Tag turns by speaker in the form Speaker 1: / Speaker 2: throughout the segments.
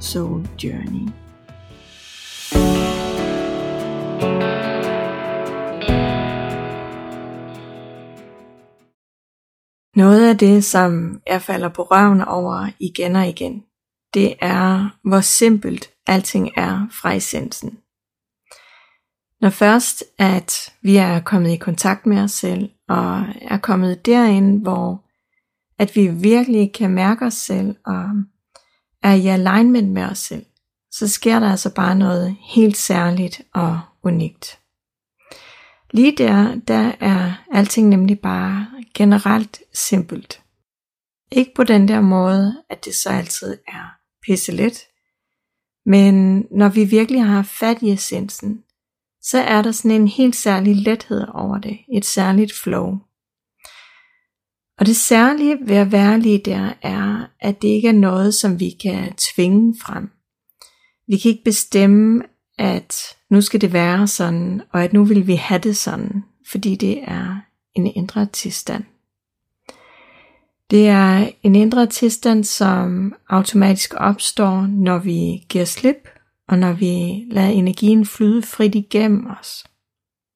Speaker 1: Soul Journey. Noget af det, som jeg falder på røven over igen og igen, det er, hvor simpelt alting er fra essensen. Når først, at vi er kommet i kontakt med os selv, og er kommet derind, hvor at vi virkelig kan mærke os selv, og er i alignment med os selv, så sker der altså bare noget helt særligt og unikt. Lige der, der er alting nemlig bare generelt simpelt. Ikke på den der måde, at det så altid er pisse let, men når vi virkelig har fat i essensen, så er der sådan en helt særlig lethed over det, et særligt flow. Og det særlige ved at være lige der er, at det ikke er noget, som vi kan tvinge frem. Vi kan ikke bestemme, at nu skal det være sådan, og at nu vil vi have det sådan, fordi det er en indre tilstand. Det er en indre tilstand, som automatisk opstår, når vi giver slip, og når vi lader energien flyde frit igennem os.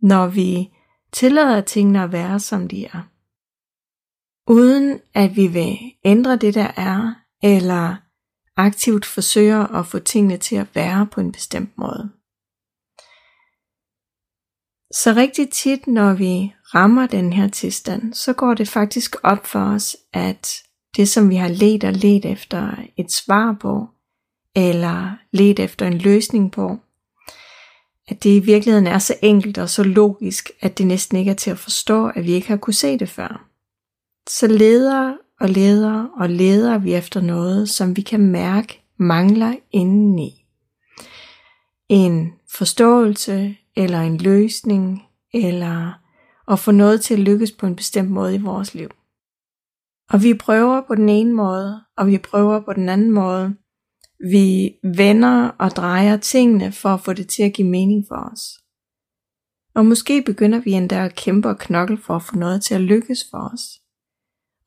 Speaker 1: Når vi tillader tingene at være, som de er uden at vi vil ændre det der er, eller aktivt forsøger at få tingene til at være på en bestemt måde. Så rigtig tit, når vi rammer den her tilstand, så går det faktisk op for os, at det som vi har let og let efter et svar på, eller let efter en løsning på, at det i virkeligheden er så enkelt og så logisk, at det næsten ikke er til at forstå, at vi ikke har kunne se det før så leder og leder og leder vi efter noget, som vi kan mærke mangler indeni. En forståelse eller en løsning eller at få noget til at lykkes på en bestemt måde i vores liv. Og vi prøver på den ene måde, og vi prøver på den anden måde. Vi vender og drejer tingene for at få det til at give mening for os. Og måske begynder vi endda at kæmpe og knokle for at få noget til at lykkes for os.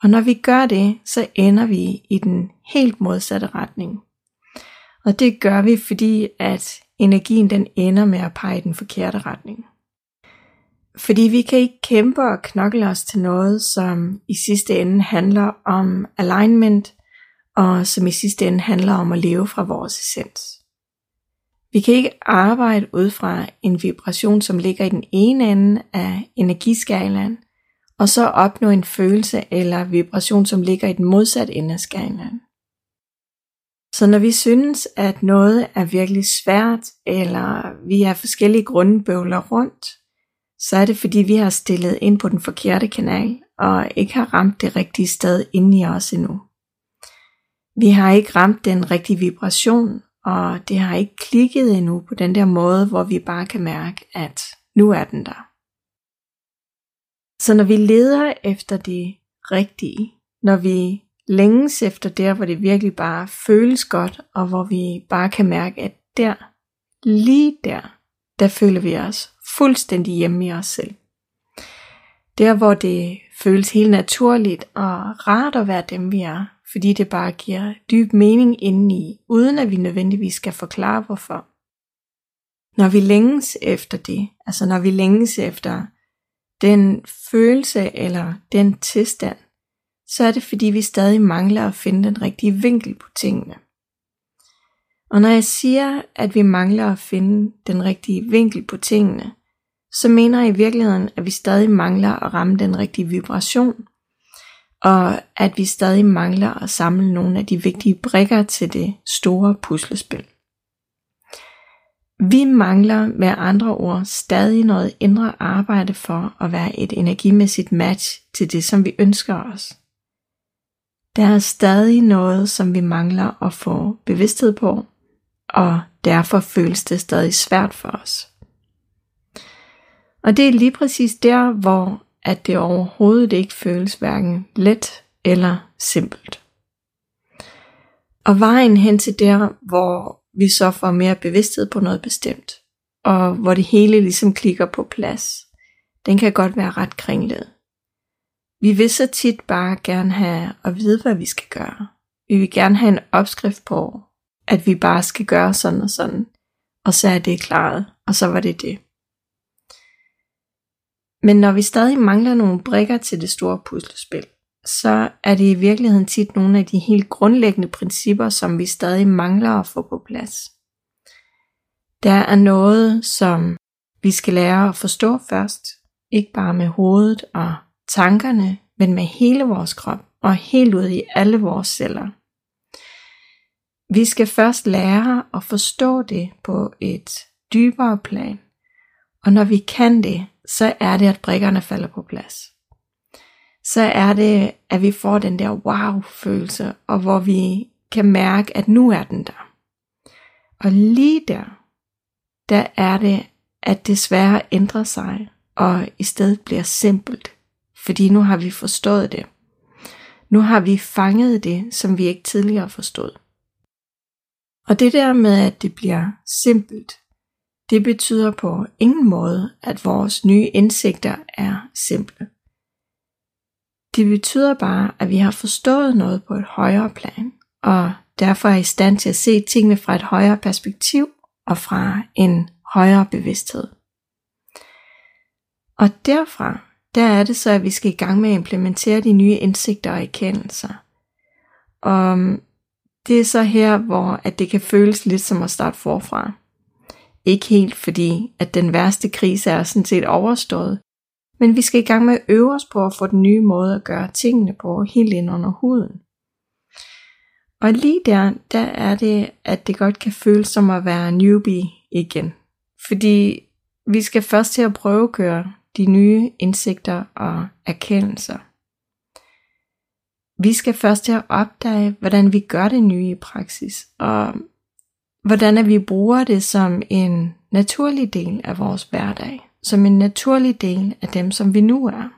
Speaker 1: Og når vi gør det, så ender vi i den helt modsatte retning. Og det gør vi, fordi at energien den ender med at pege i den forkerte retning. Fordi vi kan ikke kæmpe og knokle os til noget, som i sidste ende handler om alignment, og som i sidste ende handler om at leve fra vores essens. Vi kan ikke arbejde ud fra en vibration, som ligger i den ene ende af energiskalaen, og så opnå en følelse eller vibration, som ligger i den modsatte ende af skalaen. Så når vi synes, at noget er virkelig svært, eller vi af forskellige grunde bøvler rundt, så er det fordi vi har stillet ind på den forkerte kanal, og ikke har ramt det rigtige sted inde i os endnu. Vi har ikke ramt den rigtige vibration, og det har ikke klikket endnu på den der måde, hvor vi bare kan mærke, at nu er den der. Så når vi leder efter det rigtige, når vi længes efter der, hvor det virkelig bare føles godt, og hvor vi bare kan mærke, at der, lige der, der føler vi os fuldstændig hjemme i os selv. Der, hvor det føles helt naturligt og rart at være dem, vi er, fordi det bare giver dyb mening indeni, uden at vi nødvendigvis skal forklare hvorfor. Når vi længes efter det, altså når vi længes efter den følelse eller den tilstand, så er det fordi vi stadig mangler at finde den rigtige vinkel på tingene. Og når jeg siger, at vi mangler at finde den rigtige vinkel på tingene, så mener jeg i virkeligheden, at vi stadig mangler at ramme den rigtige vibration, og at vi stadig mangler at samle nogle af de vigtige brikker til det store puslespil. Vi mangler med andre ord stadig noget indre arbejde for at være et energimæssigt match til det, som vi ønsker os. Der er stadig noget, som vi mangler at få bevidsthed på, og derfor føles det stadig svært for os. Og det er lige præcis der, hvor at det overhovedet ikke føles hverken let eller simpelt. Og vejen hen til der, hvor vi så får mere bevidsthed på noget bestemt, og hvor det hele ligesom klikker på plads, den kan godt være ret kringlet. Vi vil så tit bare gerne have at vide, hvad vi skal gøre. Vi vil gerne have en opskrift på, at vi bare skal gøre sådan og sådan, og så er det klaret, og så var det det. Men når vi stadig mangler nogle brikker til det store puslespil, så er det i virkeligheden tit nogle af de helt grundlæggende principper, som vi stadig mangler at få på plads. Der er noget, som vi skal lære at forstå først, ikke bare med hovedet og tankerne, men med hele vores krop og helt ud i alle vores celler. Vi skal først lære at forstå det på et dybere plan, og når vi kan det, så er det, at brikkerne falder på plads. Så er det, at vi får den der wow-følelse, og hvor vi kan mærke, at nu er den der. Og lige der, der er det, at det svære ændrer sig, og i stedet bliver simpelt. Fordi nu har vi forstået det. Nu har vi fanget det, som vi ikke tidligere forstod. Og det der med, at det bliver simpelt, det betyder på ingen måde, at vores nye indsigter er simple. Det betyder bare, at vi har forstået noget på et højere plan, og derfor er i stand til at se tingene fra et højere perspektiv og fra en højere bevidsthed. Og derfra, der er det så, at vi skal i gang med at implementere de nye indsigter og erkendelser. Og det er så her, hvor at det kan føles lidt som at starte forfra. Ikke helt fordi, at den værste krise er sådan set overstået, men vi skal i gang med at øve os på at få den nye måde at gøre tingene på helt ind under huden. Og lige der, der er det, at det godt kan føles som at være newbie igen. Fordi vi skal først til at prøve køre de nye indsigter og erkendelser. Vi skal først til at opdage, hvordan vi gør det nye i praksis, og hvordan at vi bruger det som en naturlig del af vores hverdag, som en naturlig del af dem, som vi nu er.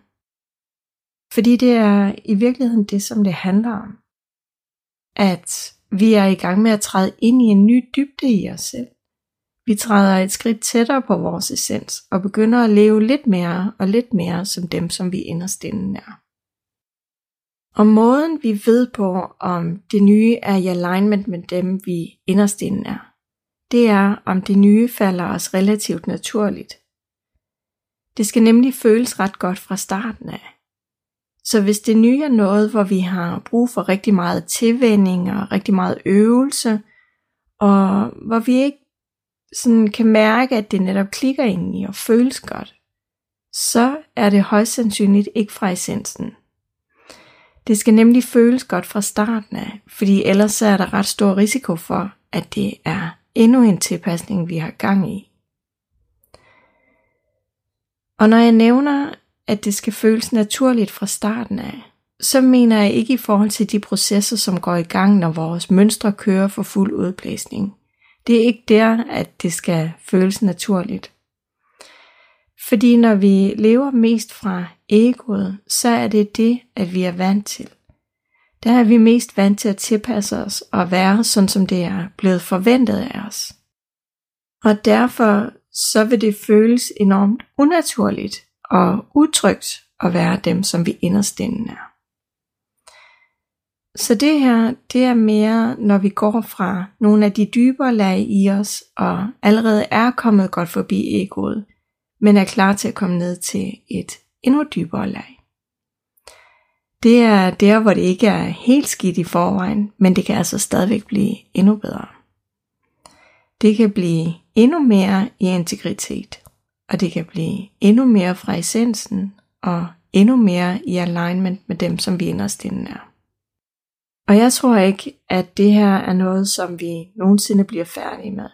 Speaker 1: Fordi det er i virkeligheden det, som det handler om. At vi er i gang med at træde ind i en ny dybde i os selv. Vi træder et skridt tættere på vores essens og begynder at leve lidt mere og lidt mere som dem, som vi inderst inden er. Og måden vi ved på, om det nye er i alignment med dem, vi inderst inden er, det er, om det nye falder os relativt naturligt. Det skal nemlig føles ret godt fra starten af. Så hvis det nye er noget, hvor vi har brug for rigtig meget tilvænding og rigtig meget øvelse, og hvor vi ikke sådan kan mærke, at det netop klikker ind i og føles godt, så er det højst sandsynligt ikke fra essensen. Det skal nemlig føles godt fra starten af, fordi ellers er der ret stor risiko for, at det er endnu en tilpasning, vi har gang i. Og når jeg nævner, at det skal føles naturligt fra starten af, så mener jeg ikke i forhold til de processer, som går i gang, når vores mønstre kører for fuld udblæsning. Det er ikke der, at det skal føles naturligt. Fordi når vi lever mest fra egoet, så er det det, at vi er vant til. Der er vi mest vant til at tilpasse os og være sådan, som det er blevet forventet af os. Og derfor så vil det føles enormt unaturligt og utrygt at være dem, som vi inderst er. Så det her, det er mere, når vi går fra nogle af de dybere lag i os, og allerede er kommet godt forbi egoet, men er klar til at komme ned til et endnu dybere lag. Det er der, hvor det ikke er helt skidt i forvejen, men det kan altså stadigvæk blive endnu bedre. Det kan blive endnu mere i integritet, og det kan blive endnu mere fra essensen, og endnu mere i alignment med dem, som vi inderst inde er. Og jeg tror ikke, at det her er noget, som vi nogensinde bliver færdige med.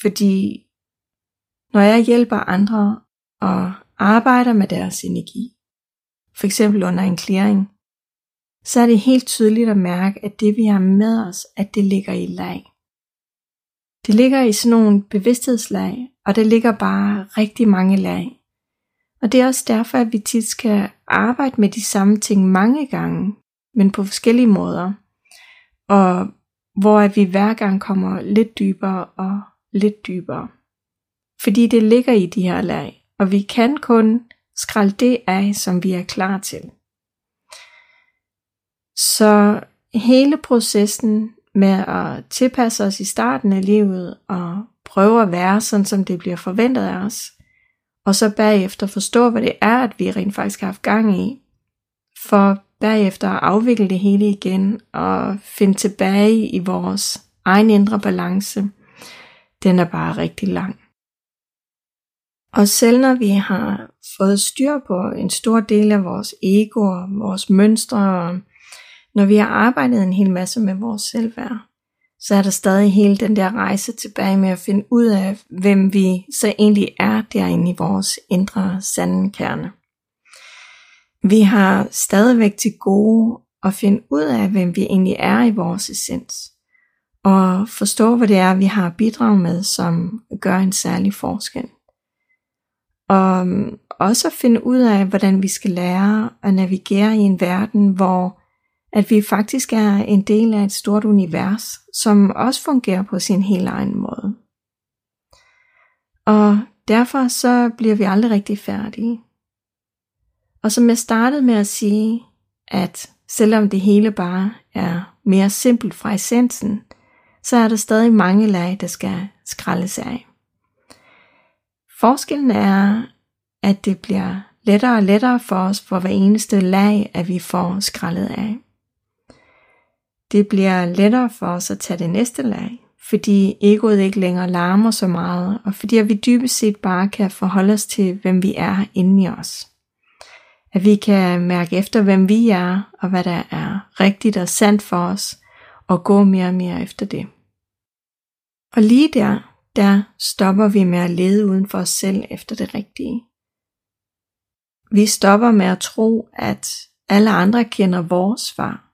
Speaker 1: Fordi når jeg hjælper andre og arbejder med deres energi, for eksempel under en clearing, så er det helt tydeligt at mærke, at det vi har med os, at det ligger i lag. Det ligger i sådan nogle bevidsthedslag, og det ligger bare rigtig mange lag. Og det er også derfor, at vi tit skal arbejde med de samme ting mange gange, men på forskellige måder. Og hvor at vi hver gang kommer lidt dybere og lidt dybere. Fordi det ligger i de her lag, og vi kan kun skralde det af, som vi er klar til. Så hele processen med at tilpasse os i starten af livet og prøve at være sådan, som det bliver forventet af os, og så bagefter forstå, hvad det er, at vi rent faktisk har haft gang i, for bagefter at afvikle det hele igen og finde tilbage i vores egen indre balance, den er bare rigtig lang. Og selv når vi har fået styr på en stor del af vores ego og vores mønstre, og når vi har arbejdet en hel masse med vores selvværd, så er der stadig hele den der rejse tilbage med at finde ud af, hvem vi så egentlig er derinde i vores indre sande kerne. Vi har stadigvæk til gode at finde ud af, hvem vi egentlig er i vores essens, og forstå, hvad det er, vi har bidrag med, som gør en særlig forskel. Og um, også at finde ud af, hvordan vi skal lære at navigere i en verden, hvor at vi faktisk er en del af et stort univers, som også fungerer på sin helt egen måde. Og derfor så bliver vi aldrig rigtig færdige. Og som jeg startede med at sige, at selvom det hele bare er mere simpelt fra essensen, så er der stadig mange lag, der skal skraldes af. Forskellen er, at det bliver lettere og lettere for os for hver eneste lag, at vi får skrællet af. Det bliver lettere for os at tage det næste lag, fordi egoet ikke længere larmer så meget, og fordi vi dybest set bare kan forholde os til, hvem vi er inde i os. At vi kan mærke efter, hvem vi er, og hvad der er rigtigt og sandt for os, og gå mere og mere efter det. Og lige der, der stopper vi med at lede uden for os selv efter det rigtige. Vi stopper med at tro, at alle andre kender vores svar,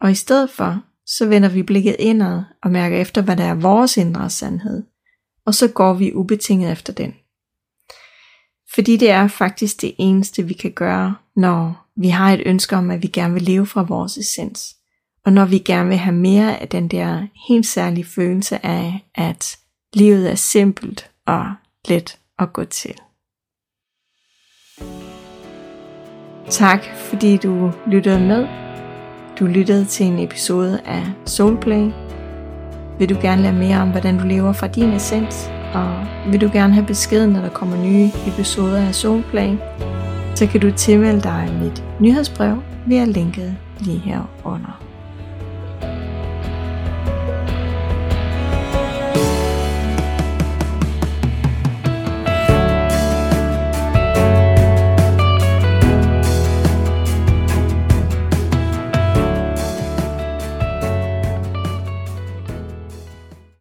Speaker 1: og i stedet for, så vender vi blikket indad og mærker efter, hvad der er vores indre sandhed, og så går vi ubetinget efter den. Fordi det er faktisk det eneste, vi kan gøre, når vi har et ønske om, at vi gerne vil leve fra vores essens. Og når vi gerne vil have mere af den der helt særlige følelse af, at livet er simpelt og let at gå til. Tak fordi du lyttede med. Du lyttede til en episode af Soulplay. Vil du gerne lære mere om, hvordan du lever fra din essens? Og vil du gerne have besked, når der kommer nye episoder af Soulplay? Så kan du tilmelde dig mit nyhedsbrev via linket lige her under.